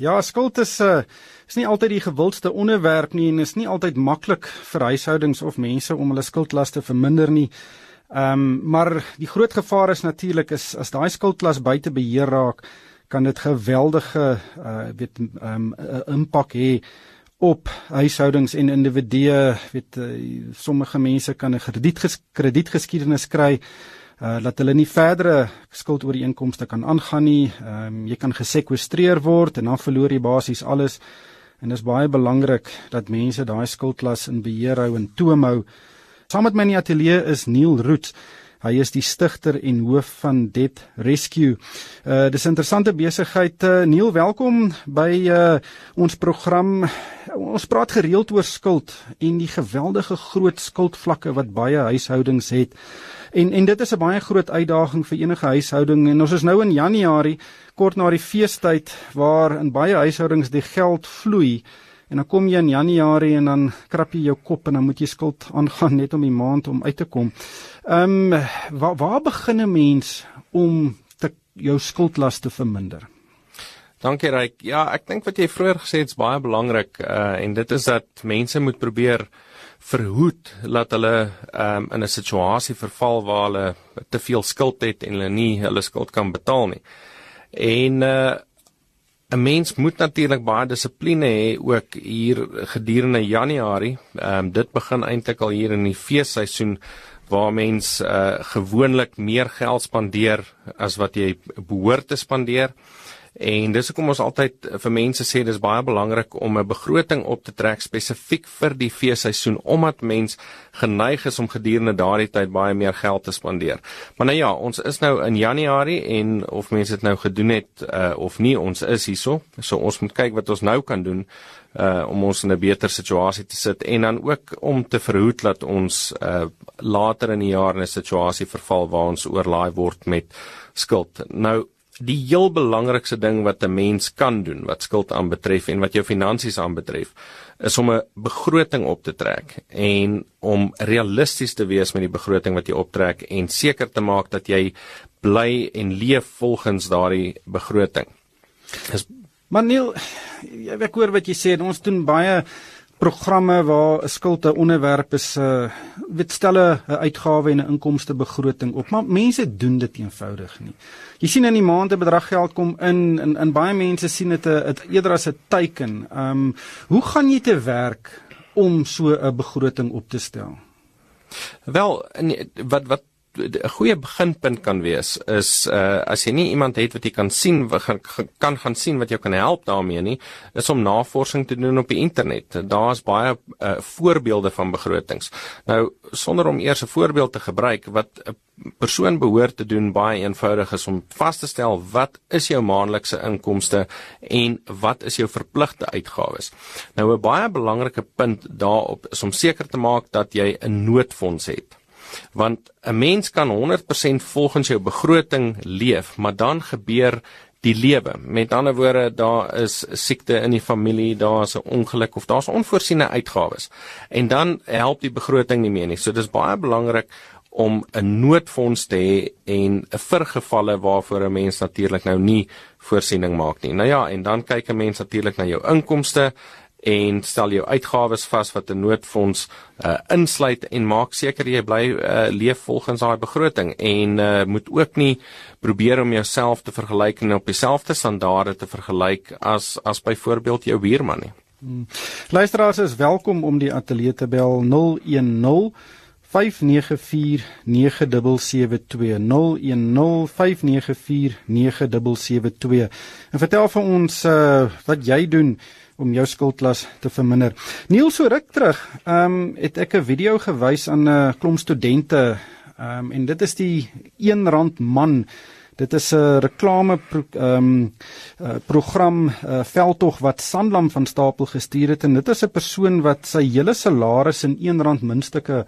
Ja, skuld is 'n uh, eh, is nie altyd die gewildste onderwerp nie en is nie altyd maklik vir huishoudings of mense om hulle skuldlaste verminder nie. Ehm um, maar die groot gevaar is natuurlik is as daai skuldlas buite beheer raak, kan dit geweldige uh weet ehm um, impak hê op huishoudings en individue. Weet uh, sommige mense kan 'n kredietgeskiedenis kry uh dat hulle nie verdere skuldooreenkomste kan aangaan nie. Ehm um, jy kan gesekwestreer word en dan verloor jy basies alles. En dit is baie belangrik dat mense daai skuldlas in beheer hou en toom hou. Saam met my in die ateljee is Neil Roots. Hy is die stigter en hoof van Debt Rescue. Uh dis interessante besigheid. Uh, Neil, welkom by uh ons program. Ons praat gereeld oor skuld en die geweldige groot skuldvlakke wat baie huishoudings het. En en dit is 'n baie groot uitdaging vir enige huishouding en ons is nou in Januarie kort na die feestyd waar in baie huishoudings die geld vloei en dan kom jy in Januarie en dan krap jy jou kop en dan moet jy skuld aangaan net om die maand om uit te kom. Ehm um, waar waar begin 'n mens om te jou skuldlas te verminder? Dankie Ryk. Ja, ek dink wat jy vroeër gesê het is baie belangrik uh en dit is dat mense moet probeer verhoed dat hulle um, in 'n situasie verval waar hulle te veel skuld het en hulle nie hulle skuld kan betaal nie. En uh 'n mens moet natuurlik baie dissipline hê ook hier gedurende Januarie. Ehm um, dit begin eintlik al hier in die feesseisoen waar mens uh gewoonlik meer geld spandeer as wat jy behoort te spandeer. En dis hoekom ons altyd vir mense sê dis baie belangrik om 'n begroting op te trek spesifiek vir die feesseisoen omdat mens geneig is om gedurende daardie tyd baie meer geld te spandeer. Maar nou ja, ons is nou in Januarie en of mense dit nou gedoen het uh, of nie, ons is hierso. So ons moet kyk wat ons nou kan doen uh om ons in 'n beter situasie te sit en dan ook om te verhoed dat ons uh later in die jaar in 'n situasie verval waar ons oorlaai word met skuld. Nou die heel belangrikste ding wat 'n mens kan doen wat skuld aanbetref en wat jou finansies aanbetref is om 'n begroting op te trek en om realisties te wees met die begroting wat jy optrek en seker te maak dat jy bly en leef volgens daardie begroting. Dis Maar Neil, ek hoor wat jy sê, ons doen baie programme waar 'n skuld 'n onderwerp is, uh weet stelle 'n uitgawe en 'n inkomste begroting op, maar mense doen dit eenvoudig nie. Jy sien in die maand 'n bedrag geld kom in en in baie mense sien dit 'n eerder as 'n teiken. Um hoe gaan jy te werk om so 'n begroting op te stel? Wel, wat wat 'n goeie beginpunt kan wees is uh as jy nie iemand het wat jy kan sien wat gaan kan gaan sien wat jou kan help daarmee nie is om navorsing te doen op die internet. Daar's baie uh voorbeelde van begrotings. Nou sonder om eers 'n voorbeeld te gebruik wat 'n persoon behoort te doen baie eenvoudig is om vas te stel wat is jou maandelikse inkomste en wat is jou verpligte uitgawes. Nou 'n baie belangrike punt daarop is om seker te maak dat jy 'n noodfonds het want 'n mens kan 100% volgens jou begroting leef, maar dan gebeur die lewe. Met ander woorde, daar is siekte in die familie, daar's 'n ongeluk of daar's onvoorsiene uitgawes. En dan help die begroting nie meer nie. So dis baie belangrik om 'n noodfonds te hê en 'n virgevalle waarvoor 'n mens natuurlik nou nie voorsiening maak nie. Nou ja, en dan kyk 'n mens natuurlik na jou inkomste en stel jou uitgawes vas wat 'n noodfonds uh, insluit en maak seker jy bly uh, leef volgens daai begroting en uh, moet ook nie probeer om jouself te vergelyk en op dieselfde standaarde te vergelyk as as byvoorbeeld jou buurman nie. Hmm. Luisteraars is welkom om die ateljee te bel 010 5949720 en vertel vir ons uh, wat jy doen om jou skuldlas te verminder. Neil so ruk terug, ehm um, het ek 'n video gewys aan 'n uh, klomp studente ehm um, en dit is die 1 rand man. Dit is 'n reklame ehm um, uh, program uh, veldtog wat Sanlam van stapel gestuur het en dit is 'n persoon wat sy hele salaris in 1 rand muntstukke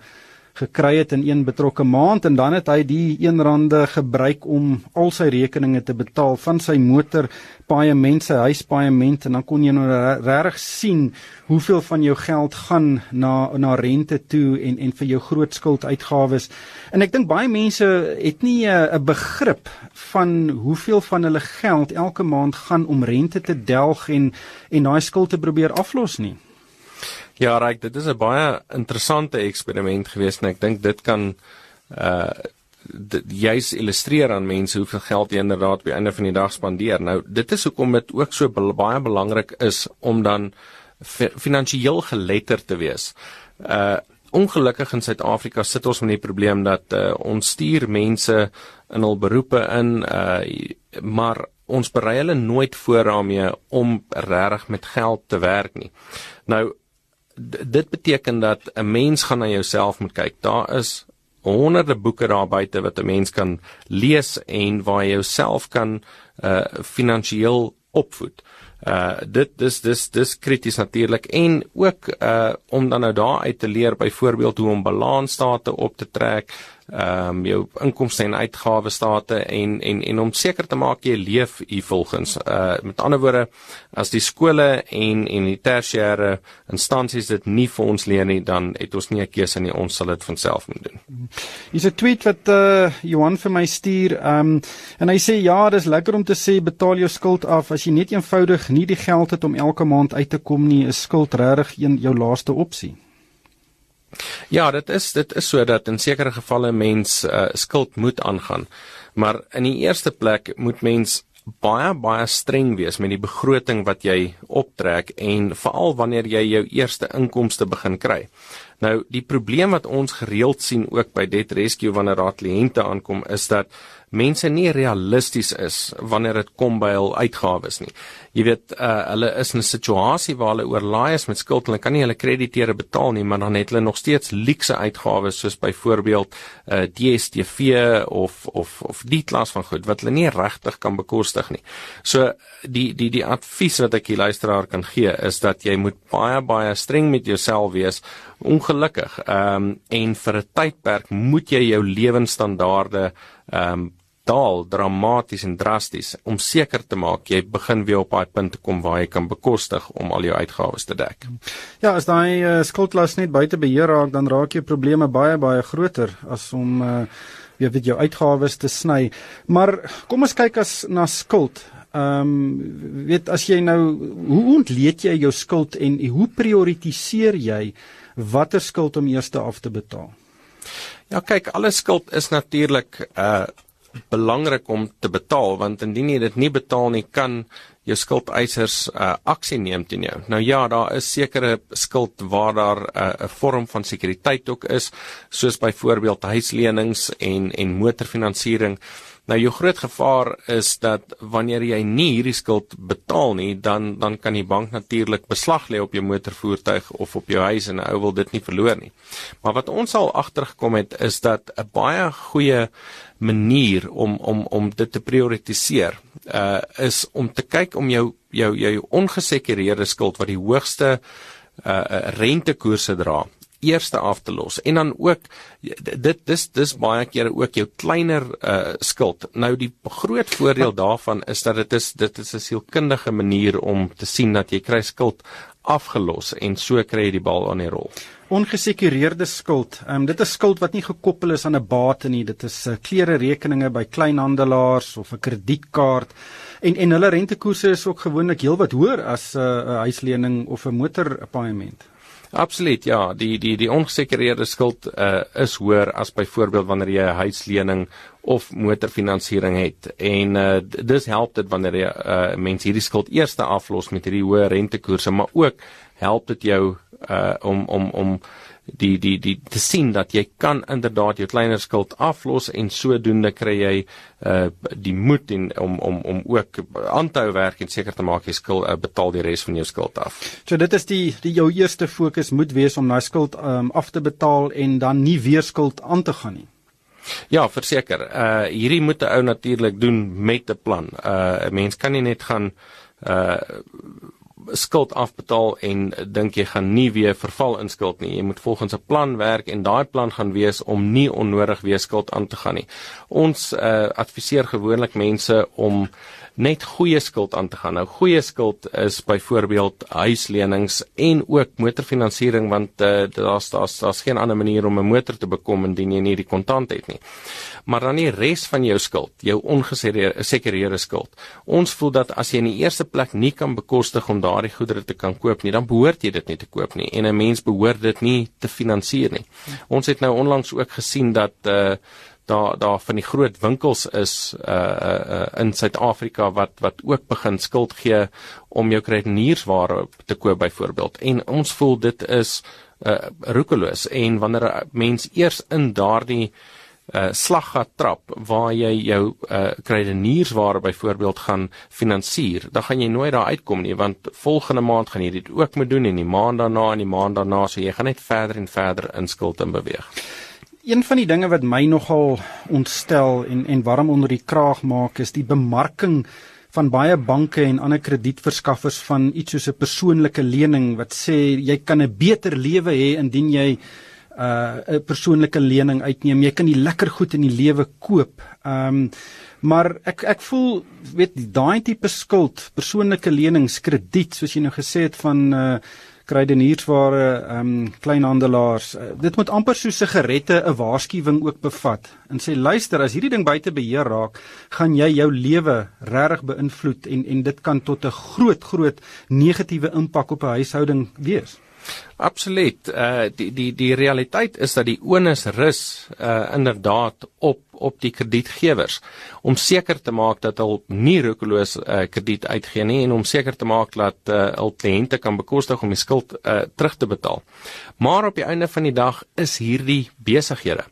gekry het in een betrokke maand en dan het hy die 1 rande gebruik om al sy rekeninge te betaal van sy motor paaiement sy huispaaiement en dan kon jy nou regtig sien hoeveel van jou geld gaan na na rente toe en en vir jou groot skulduitgawes. En ek dink baie mense het nie eh, 'n begrip van hoeveel van hulle geld elke maand gaan om rente te delg en en daai skuld te probeer aflos nie. Ja, reg, dit is 'n baie interessante eksperiment geweest en ek dink dit kan uh juis illustreer aan mense hoeveel geld jy inderdaad by einde van die dag spandeer. Nou, dit is hoekom dit ook so baie belangrik is om dan finansiëel geletterd te wees. Uh ongelukkig in Suid-Afrika sit ons met die probleem dat uh, ons stuur mense in hul beroepe in uh maar ons berei hulle nooit voor daarmee om regtig met geld te werk nie. Nou dit beteken dat 'n mens gaan na jouself moet kyk. Daar is honderde boeke daar buite wat 'n mens kan lees en waar jy jouself kan uh finansiëel opvoed. Uh dit dis dis dis krities natuurlik en ook uh om dan nou daar uit te leer byvoorbeeld hoe om balansstate op te trek, ehm um, jou inkomste en uitgawes state en en en om seker te maak jy leef hier volgens uh met ander woorde as die skole en en die tersiêre instansies dit nie vir ons leer nie dan het ons nie 'n keuse nie ons sal dit van self moet doen. Hier's 'n tweet wat uh Johan vir my stuur ehm um, en hy sê ja dis lekker om te sê betaal jou skuld af as jy net eenvoudig nie die geld het om elke maand uit te kom nie is skuld regtig een jou laaste opsie. Ja, dit is dit is so dat in sekere gevalle mens uh, skuld moet aangaan. Maar in die eerste plek moet mens baie baie streng wees met die begroting wat jy optrek en veral wanneer jy jou eerste inkomste begin kry. Nou, die probleem wat ons gereeld sien ook by Debt Rescue wanneer daar kliënte aankom is dat mense nie realisties is wanneer dit kom by hul uitgawes nie. Jy weet, uh, hulle is in 'n situasie waar hulle oorlaai is met skuld en hulle kan nie hulle krediteure betaal nie, maar dan het hulle nog steeds luukse uitgawes soos byvoorbeeld uh, DStv of of of die klas van goed wat hulle nie regtig kan bekostig nie. So die die die advies wat ek die luisteraar kan gee is dat jy moet baie baie streng met jouself wees. Ongelukkig, ehm um, en vir 'n tydperk moet jy jou lewensstandaarde ehm um, daal dramaties en drasties om seker te maak jy begin weer op daai punt te kom waar jy kan bekostig om al jou uitgawes te dek. Ja, as daai uh, skuldlas net buite beheer raak, dan raak jou probleme baie baie groter as om uh, jy weet jou uitgawes te sny. Maar kom ons kyk as na skuld. Ehm um, weet as jy nou hoe ontleed jy jou skuld en hoe prioritiseer jy watter skuld om eers af te betaal? Ja, kyk, alle skuld is natuurlik uh belangrik om te betaal want indien jy dit nie betaal nie kan jou skuldeisers uh, aksie neem teen jou. Nou ja, daar is sekere skuld waar daar 'n uh, vorm van sekuriteit ook is, soos byvoorbeeld huislenings en en motorfinansiering. Nou jou groot gevaar is dat wanneer jy nie hierdie skuld betaal nie, dan dan kan die bank natuurlik beslag lê op jou motorvoertuig of op jou huis en 'n ou wil dit nie verloor nie. Maar wat ons al agtergekom het is dat 'n baie goeie manier om om om dit te prioritiseer uh is om te kyk om jou jou jou ongesekureerde skuld wat die hoogste uh rentekoerse dra eerste af te los en dan ook dit dis dis baie keer ook jou kleiner uh skuld. Nou die groot voordeel daarvan is dat dit is dit is 'n sielkundige manier om te sien dat jy kry skuld afgelos en so kry jy die bal aan die rol. Ongesekureerde skuld. Ehm um, dit is skuld wat nie gekoppel is aan 'n bate nie. Dit is uh, klere rekeninge by kleinhandelaars of 'n kredietkaart. En en hulle rentekoerse is ook gewoonlik heelwat hoër as 'n uh, huislening of 'n motorpaaiement. Absoluut, ja, die die die ongesekureerde skuld uh, is hoër as byvoorbeeld wanneer jy 'n huislening of motorfinansiering het. En uh, dis help dit wanneer jy uh, mense hierdie skuld eers aflos met hierdie hoë rentekoerse, maar ook help dit jou uh, om om om die die die te sien dat jy kan inderdaad jou kleiner skuld aflos en sodoende kry jy uh die moed en om om om ook aan te hou werk en seker te maak jy skuld uh, betaal die res van jou skuld af. So dit is die die jou eerste fokus moet wees om daai skuld um af te betaal en dan nie weer skuld aan te gaan nie. Ja, verseker. Uh hierdie moet 'n ou natuurlik doen met 'n plan. Uh 'n mens kan nie net gaan uh skuld afbetaal en dink jy gaan nie weer verval in skuld nie. Jy moet volgens 'n plan werk en daai plan gaan wees om nie onnodig weer skuld aan te gaan nie. Ons uh, adviseer gewoonlik mense om net goeie skuld aan te gaan. Nou goeie skuld is byvoorbeeld huislenings en ook motorfinansiering want uh, daar's daar's daar's geen ander manier om 'n motor te bekom indien jy nie die kontant het nie. Maar dan die res van jou skuld, jou ongesekereerde skuld. Ons voel dat as jy in die eerste plek nie kan bekostig om daardie goedere te kan koop nie, dan behoort jy dit nie te koop nie en 'n mens behoort dit nie te finansier nie. Ons het nou onlangs ook gesien dat uh daar daar van die groot winkels is uh uh in Suid-Afrika wat wat ook begin skuld gee om jou kredieniersware te koop byvoorbeeld. En ons voel dit is uh roekeloos en wanneer 'n mens eers in daardie uh slag gaan trap waar jy jou uh kredieniersware byvoorbeeld gaan finansier, dan gaan jy nooit daar uitkom nie want volgende maand gaan jy dit ook moet doen en die maand daarna en die maand daarna so jy gaan net verder en verder in skuld in beweeg. Een van die dinge wat my nogal ontstel en en warm onder die kraag maak is die bemarking van baie banke en ander kredietverskaffers van iets soos 'n persoonlike lening wat sê jy kan 'n beter lewe hê indien jy uh, 'n persoonlike lening uitneem. Jy kan die lekker goed in die lewe koop. Um, maar ek ek voel weet daai tipe skuld, persoonlike lenings, krediet soos jy nou gesê het van uh kruideniersware, ehm um, kleinhandelaars. Uh, dit moet amper so sigarette 'n waarskuwing ook bevat en sê luister, as hierdie ding buite beheer raak, gaan jy jou lewe regtig beïnvloed en en dit kan tot 'n groot groot negatiewe impak op 'n huishouding wees. Absoluut. Uh die die die realiteit is dat die onus rus uh inderdaad op op die kredietgewers om seker te maak dat hulle nie roekeloos uh, krediet uitgee nie en om seker te maak dat uh, hul kliënte kan bekostig om die skuld uh, terug te betaal. Maar op die einde van die dag is hierdie besighede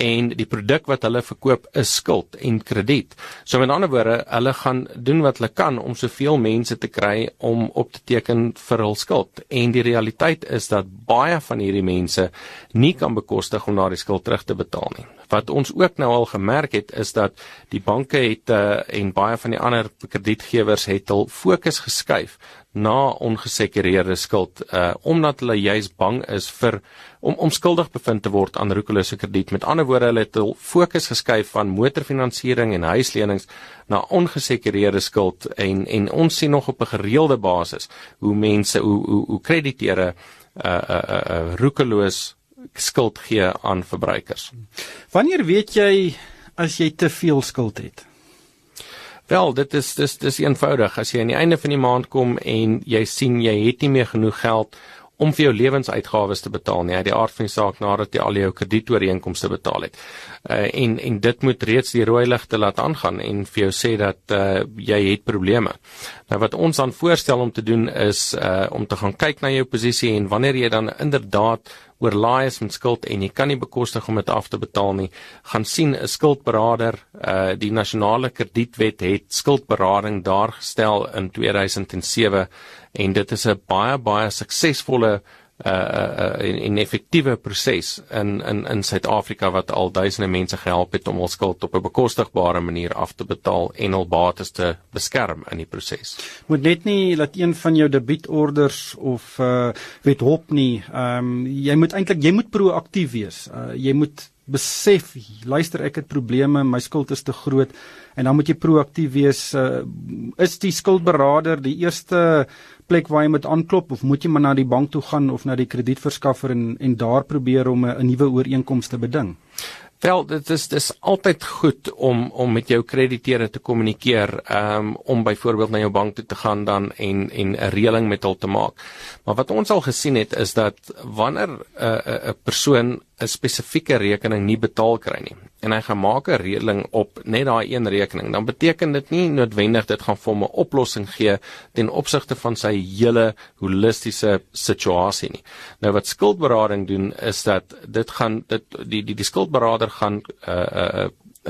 en die produk wat hulle verkoop is skuld en krediet. So met ander woorde, hulle gaan doen wat hulle kan om soveel mense te kry om op te teken vir hul skuld. En die realiteit is dat baie van hierdie mense nie kan bekostig om daardie skuld terug te betaal nie. Wat ons ook nou al gemerk het is dat die banke het uh, en baie van die ander kredietgewers het hul fokus geskuif na ongesekureerde skuld uh omdat hulle juis bang is vir om om skuldig bevind te word aan roekelose krediet. Met ander woorde, hulle het hul fokus geskuif van motorfinansiering en huislenings na ongesekureerde skuld en en ons sien nog op 'n gereelde basis hoe mense hoe hoe, hoe krediteure uh uh uh, uh roekeloos skuld gee aan verbruikers. Wanneer weet jy as jy te veel skuld het? Wel, dit is dis dis eenvoudig. As jy aan die einde van die maand kom en jy sien jy het nie meer genoeg geld om vir jou lewensuitgawes te betaal nie, uit die aard van die saak nadat jy al jou kredietooreenkomste betaal het. Uh en en dit moet reeds die rooi ligte laat aangaan en vir jou sê dat uh jy het probleme. Nou wat ons dan voorstel om te doen is uh om te gaan kyk na jou posisie en wanneer jy dan inderdaad oorlaai is met skuld en jy kan nie bekostig om dit af te betaal nie, gaan sien 'n skuldberader, uh die nasionale kredietwet het skuldberading daar gestel in 2007 en dit is 'n baie baie suksesvolle uh uh en, en effektiewe proses in in in Suid-Afrika wat al duisende mense gehelp het om hul skuld op 'n bekostigbare manier af te betaal en hul bates te beskerm in die proses. Moet net nie laat een van jou debietorders of uh weet hop nie. Ehm um, jy moet eintlik jy moet proaktief wees. Uh jy moet besef, luister ek het probleme, my skuld is te groot en dan moet jy proaktief wees. Uh, is die skuldberader die eerste plek waar jy moet aanklop of moet jy maar na die bank toe gaan of na die kredietverskaffer en en daar probeer om 'n nuwe ooreenkoms te beding? Wel, dit is dis altyd goed om om met jou krediteure te kommunikeer, um, om byvoorbeeld na jou bank toe te gaan dan en en 'n reëling met hulle te maak. Maar wat ons al gesien het is dat wanneer 'n uh, 'n persoon 'n spesifieke rekening nie betaal kry nie en hy gaan maak 'n reëling op net daai een rekening, dan beteken dit nie noodwendig dit gaan vir hom 'n oplossing gee ten opsigte van sy hele holistiese situasie nie. Nou wat skuldberading doen is dat dit gaan dit die die die skuldberader gaan uh uh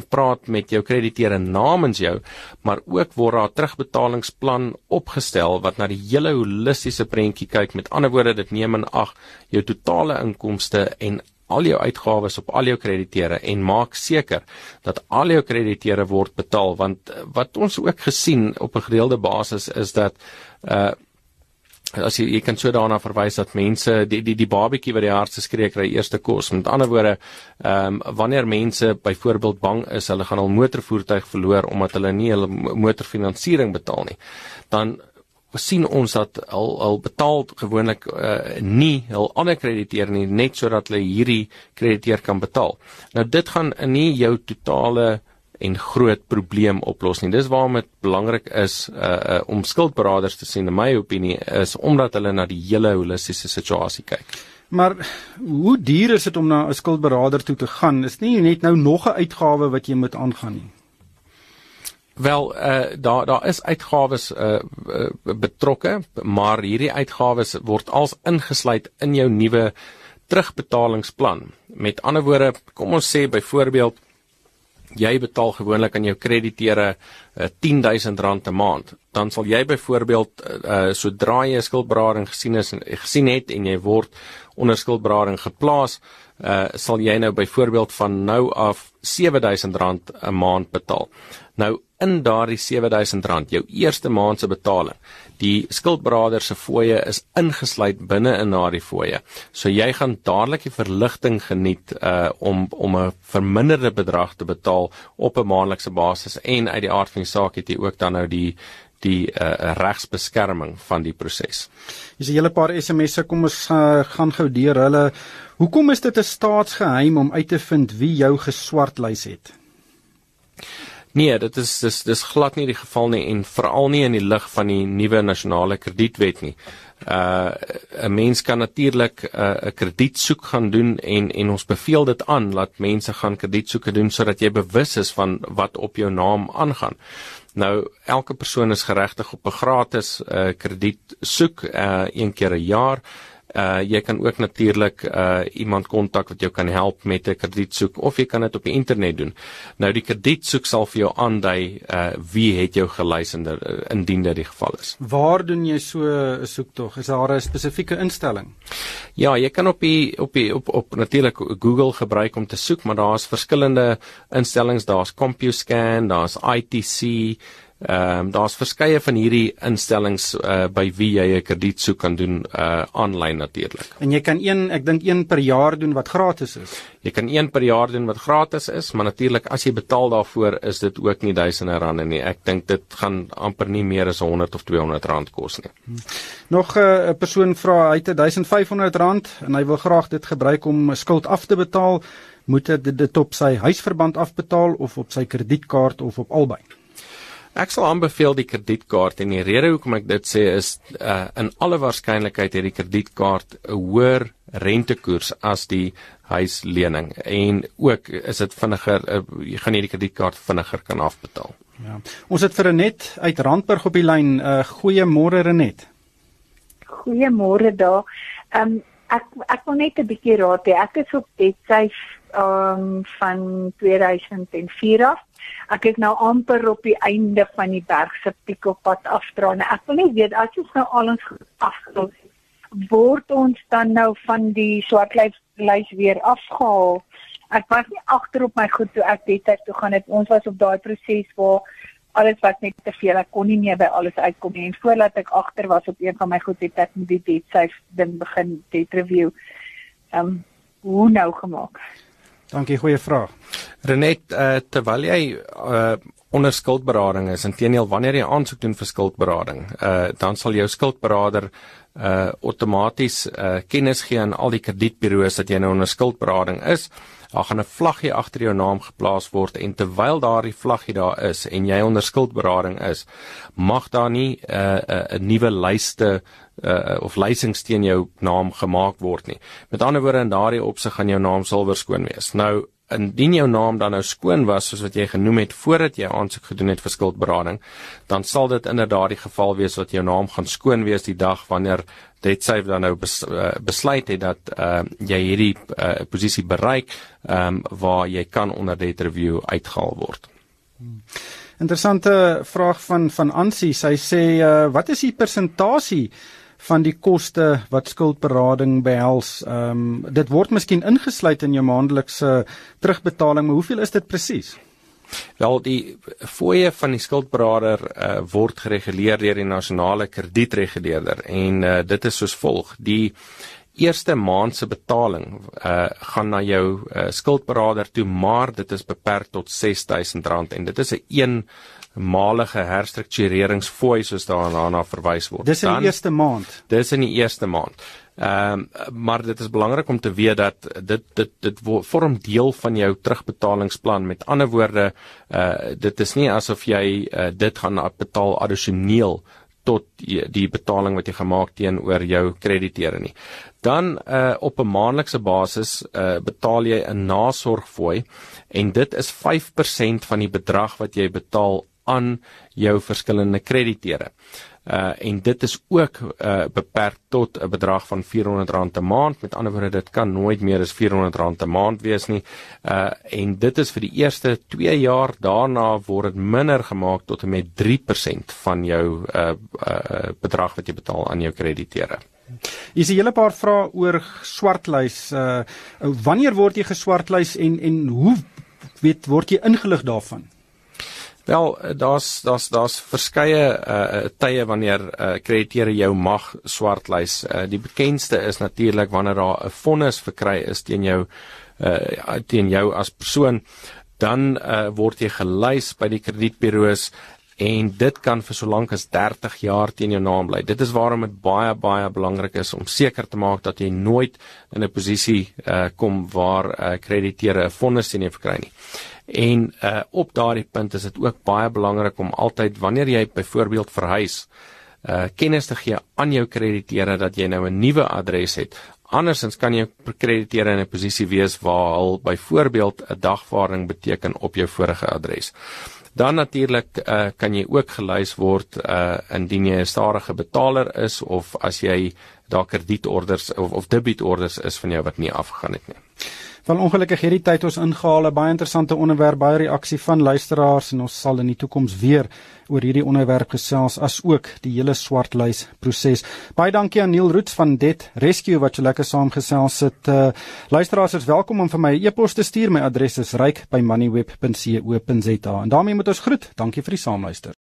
praat met jou krediteure namens jou, maar ook word daar 'n terugbetalingsplan opgestel wat na die hele holistiese prentjie kyk. Met ander woorde, dit neem in ag jou totale inkomste en al jou uitgawes op al jou krediteure en maak seker dat al jou krediteure word betaal want wat ons ook gesien op 'n gereelde basis is dat uh as jy jy kan so daarna verwys dat mense die die die babatjie wat die hardste skree kry eerste kos. Met ander woorde, ehm um, wanneer mense byvoorbeeld bang is hulle gaan hul motorvoertuig verloor omdat hulle nie hulle motorfinansiering betaal nie, dan sien ons dat al al betaal gewoonlik uh, nie hul ander krediteer nie net sodat hulle hierdie krediteer kan betaal. Nou dit gaan nie jou totale en groot probleem oplos nie. Dis waarom dit belangrik is uh, om skuldberaders te sien in my opinie is omdat hulle na die hele holistiese situasie kyk. Maar hoe duur is dit om na 'n skuldberader toe te gaan? Is nie net nou nog 'n uitgawe wat jy moet aangaan nie. Wel, uh daar daar is uitgawes uh, betrokke, maar hierdie uitgawes word als ingesluit in jou nuwe terugbetalingsplan. Met ander woorde, kom ons sê byvoorbeeld jy betaal gewoonlik aan jou krediteure uh, R10000 'n maand, dan sal jy byvoorbeeld uh, sodra jy 'n skuldberading gesien is en gesien het en jy word onder skuldberading geplaas, uh, sal jy nou byvoorbeeld van nou af R7000 'n maand betaal. Nou in daardie R7000 jou eerste maand se betaling. Die skuldberader se fooie is ingesluit binne in daardie fooie. So jy gaan dadelik die verligting geniet uh om om 'n verminderde bedrag te betaal op 'n maandelikse basis en uit die aard van die saak het jy ook dan nou die die uh, regsbeskerming van die proses. Dis 'n hele paar SMS'e kom ons uh, gaan gou deur hulle. Hoekom is dit 'n staatsgeheim om uit te vind wie jou geswartlys het? Nee, dit is dis dis glad nie die geval nie en veral nie in die lig van die nuwe nasionale kredietwet nie. Uh 'n mens kan natuurlik 'n uh, kredietsoek gaan doen en en ons beveel dit aan dat mense gaan kredietsoeke doen sodat jy bewus is van wat op jou naam aangaan. Nou elke persoon is geregtig op 'n gratis uh kredietsoek uh een keer 'n jaar. Uh jy kan ook natuurlik uh iemand kontak wat jou kan help met 'n kredietsoek of jy kan dit op die internet doen. Nou die kredietsoek sal vir jou aandui uh wie het jou gelys in uh, indien dit die geval is. Waar doen jy so 'n soektog? Is daar 'n spesifieke instelling? Ja, jy kan op die op die op op natuurlik Google gebruik om te soek, maar daar's verskillende instellings, daar's CompuScan, daar's ITC Ehm um, daar's verskeie van hierdie instellings uh, by wie jy 'n kredietsoek kan doen uh aanlyn natuurlik. En jy kan een, ek dink een per jaar doen wat gratis is. Jy kan een per jaar doen wat gratis is, maar natuurlik as jy betaal daarvoor is dit ook nie duisende rande nie. Ek dink dit gaan amper nie meer as 100 of 200 rand kos nie. Nog eh, 'n uh, persoon vra hy het 1500 rand en hy wil graag dit gebruik om 'n skuld af te betaal. Moet hy dit op sy huisverband afbetaal of op sy kredietkaart of op albei? Ek sal aanbeveel die kredietkaart en die rede hoekom ek dit sê is uh, in alle waarskynlikheid het die kredietkaart 'n hoër rentekoers as die huislening en ook is dit vinniger uh, jy gaan hierdie kredietkaart vinniger kan afbetaal. Ja. Ons het vir Renet uit Randburg op die lyn. Uh, Goeiemôre Renet. Goeiemôre daar. Ehm um, ek ek wil net 'n bietjie raad hê. Ek is op Betsafe ehm um, van 2004 af. Ek is nou amper op die einde van die berg se pikopad afdra en ek wil net weet as ons nou al ons afgelos word ons dan nou van die swartlys lys weer afgehaal? Ek was nie agter op my goed toe ek dit toe gaan het. Ons was op daai proses waar alles was net te veel ek kon nie meer by alles uitkom nie. En voordat ek agter was op een van my goed het ek met die debt safe ding begin dit review ehm um, hoe nou gemaak Dankie, goeie vraag. Renet, uh, terwyl jy uh, onder skuldberading is, intedeel wanneer jy aansoek doen vir skuldberading, uh, dan sal jou skuldberader uh outomaties uh kennis gee aan al die kredietburo's dat jy nou onder skuldberading is. Daar gaan 'n vlaggie agter jou naam geplaas word en terwyl daardie vlaggie daar is en jy onder skuldberading is, mag daar nie 'n uh, 'n uh, nuwe lyste uh, of lysings teen jou naam gemaak word nie. Met ander woorde in daardie opsig gaan jou naam silwer skoon wees. Nou indien jou naam dan nou skoon was soos wat jy genoem het voordat jy aansoek gedoen het vir skuldberading, dan sal dit inderdaad die geval wees dat jou naam gaan skoon wees die dag wanneer DebtSafe dan nou bes, uh, besluit het dat uh, jy hierdie uh, posisie bereik um, waar jy kan onder debt review uitgehaal word. Interessante vraag van van Ansie. Sy sê uh, wat is die persentasie van die koste wat skuldberading behels. Ehm um, dit word miskien ingesluit in jou maandelikse terugbetaling, maar hoeveel is dit presies? Wel die fooie van die skuldberader uh, word gereguleer deur die nasionale kredietreguleerder en uh, dit is soos volg: die eerste maand se betaling uh gaan na jou uh, skuldberader toe, maar dit is beperk tot R6000 en dit is 'n een malige herstruktureringsfooi soos daarna verwys word. Dis in die eerste maand. Dis in die eerste maand. Ehm um, maar dit is belangrik om te weet dat dit dit dit vorm deel van jou terugbetalingsplan. Met ander woorde, uh dit is nie asof jy uh, dit gaan betaal addisioneel tot die, die betaling wat jy gemaak teenoor jou krediteure nie. Dan uh op 'n maandelikse basis uh betaal jy 'n nasorgfooi en dit is 5% van die bedrag wat jy betaal aan jou verskillende krediteure. Uh en dit is ook uh beperk tot 'n bedrag van R400 'n maand. Met ander woorde, dit kan nooit meer as R400 'n maand wees nie. Uh en dit is vir die eerste 2 jaar, daarna word dit minder gemaak tot en met 3% van jou uh uh bedrag wat jy betaal aan jou krediteure. Hier is 'n hele paar vrae oor swartlys. Uh wanneer word jy geswartlys en en hoe weet word jy ingelig daarvan? Wel, daar's daar's daar's verskeie uh tye wanneer uh krediteure jou mag swartlys. Uh die bekendste is natuurlik wanneer daar 'n vonnis verkry is teen jou uh teen jou as persoon, dan uh word jy gelys by die kredietburo's en dit kan vir so lank as 30 jaar teen jou naam bly. Dit is waarom dit baie baie belangrik is om seker te maak dat jy nooit in 'n posisie uh kom waar uh krediteure 'n vonnis teen jou verkry nie. En uh op daardie punt is dit ook baie belangrik om altyd wanneer jy byvoorbeeld verhuis, uh kennis te gee aan jou krediteure dat jy nou 'n nuwe adres het. Andersins kan jy krediteure in 'n posisie wees waar al byvoorbeeld 'n dagvaarding beteken op jou vorige adres. Dan natuurlik uh kan jy ook gelys word uh indien jy 'n stadige betaler is of as jy daar kredietorders of of debietorders is van jou wat nie afgegaan het nie. Wel ongelukkig hierdie tyd ons ingehaal 'n baie interessante onderwerp, baie reaksie van luisteraars en ons sal in die toekoms weer oor hierdie onderwerp gesels as ook die hele swartlys proses. Baie dankie aan Neil Roots van Det Rescue wat so lekker saamgesels het. Uh, luisteraars is welkom om vir my 'n e e-pos te stuur. My adres is ryk@moneyweb.co.za. En daarmee moet ons groet. Dankie vir die saamluister.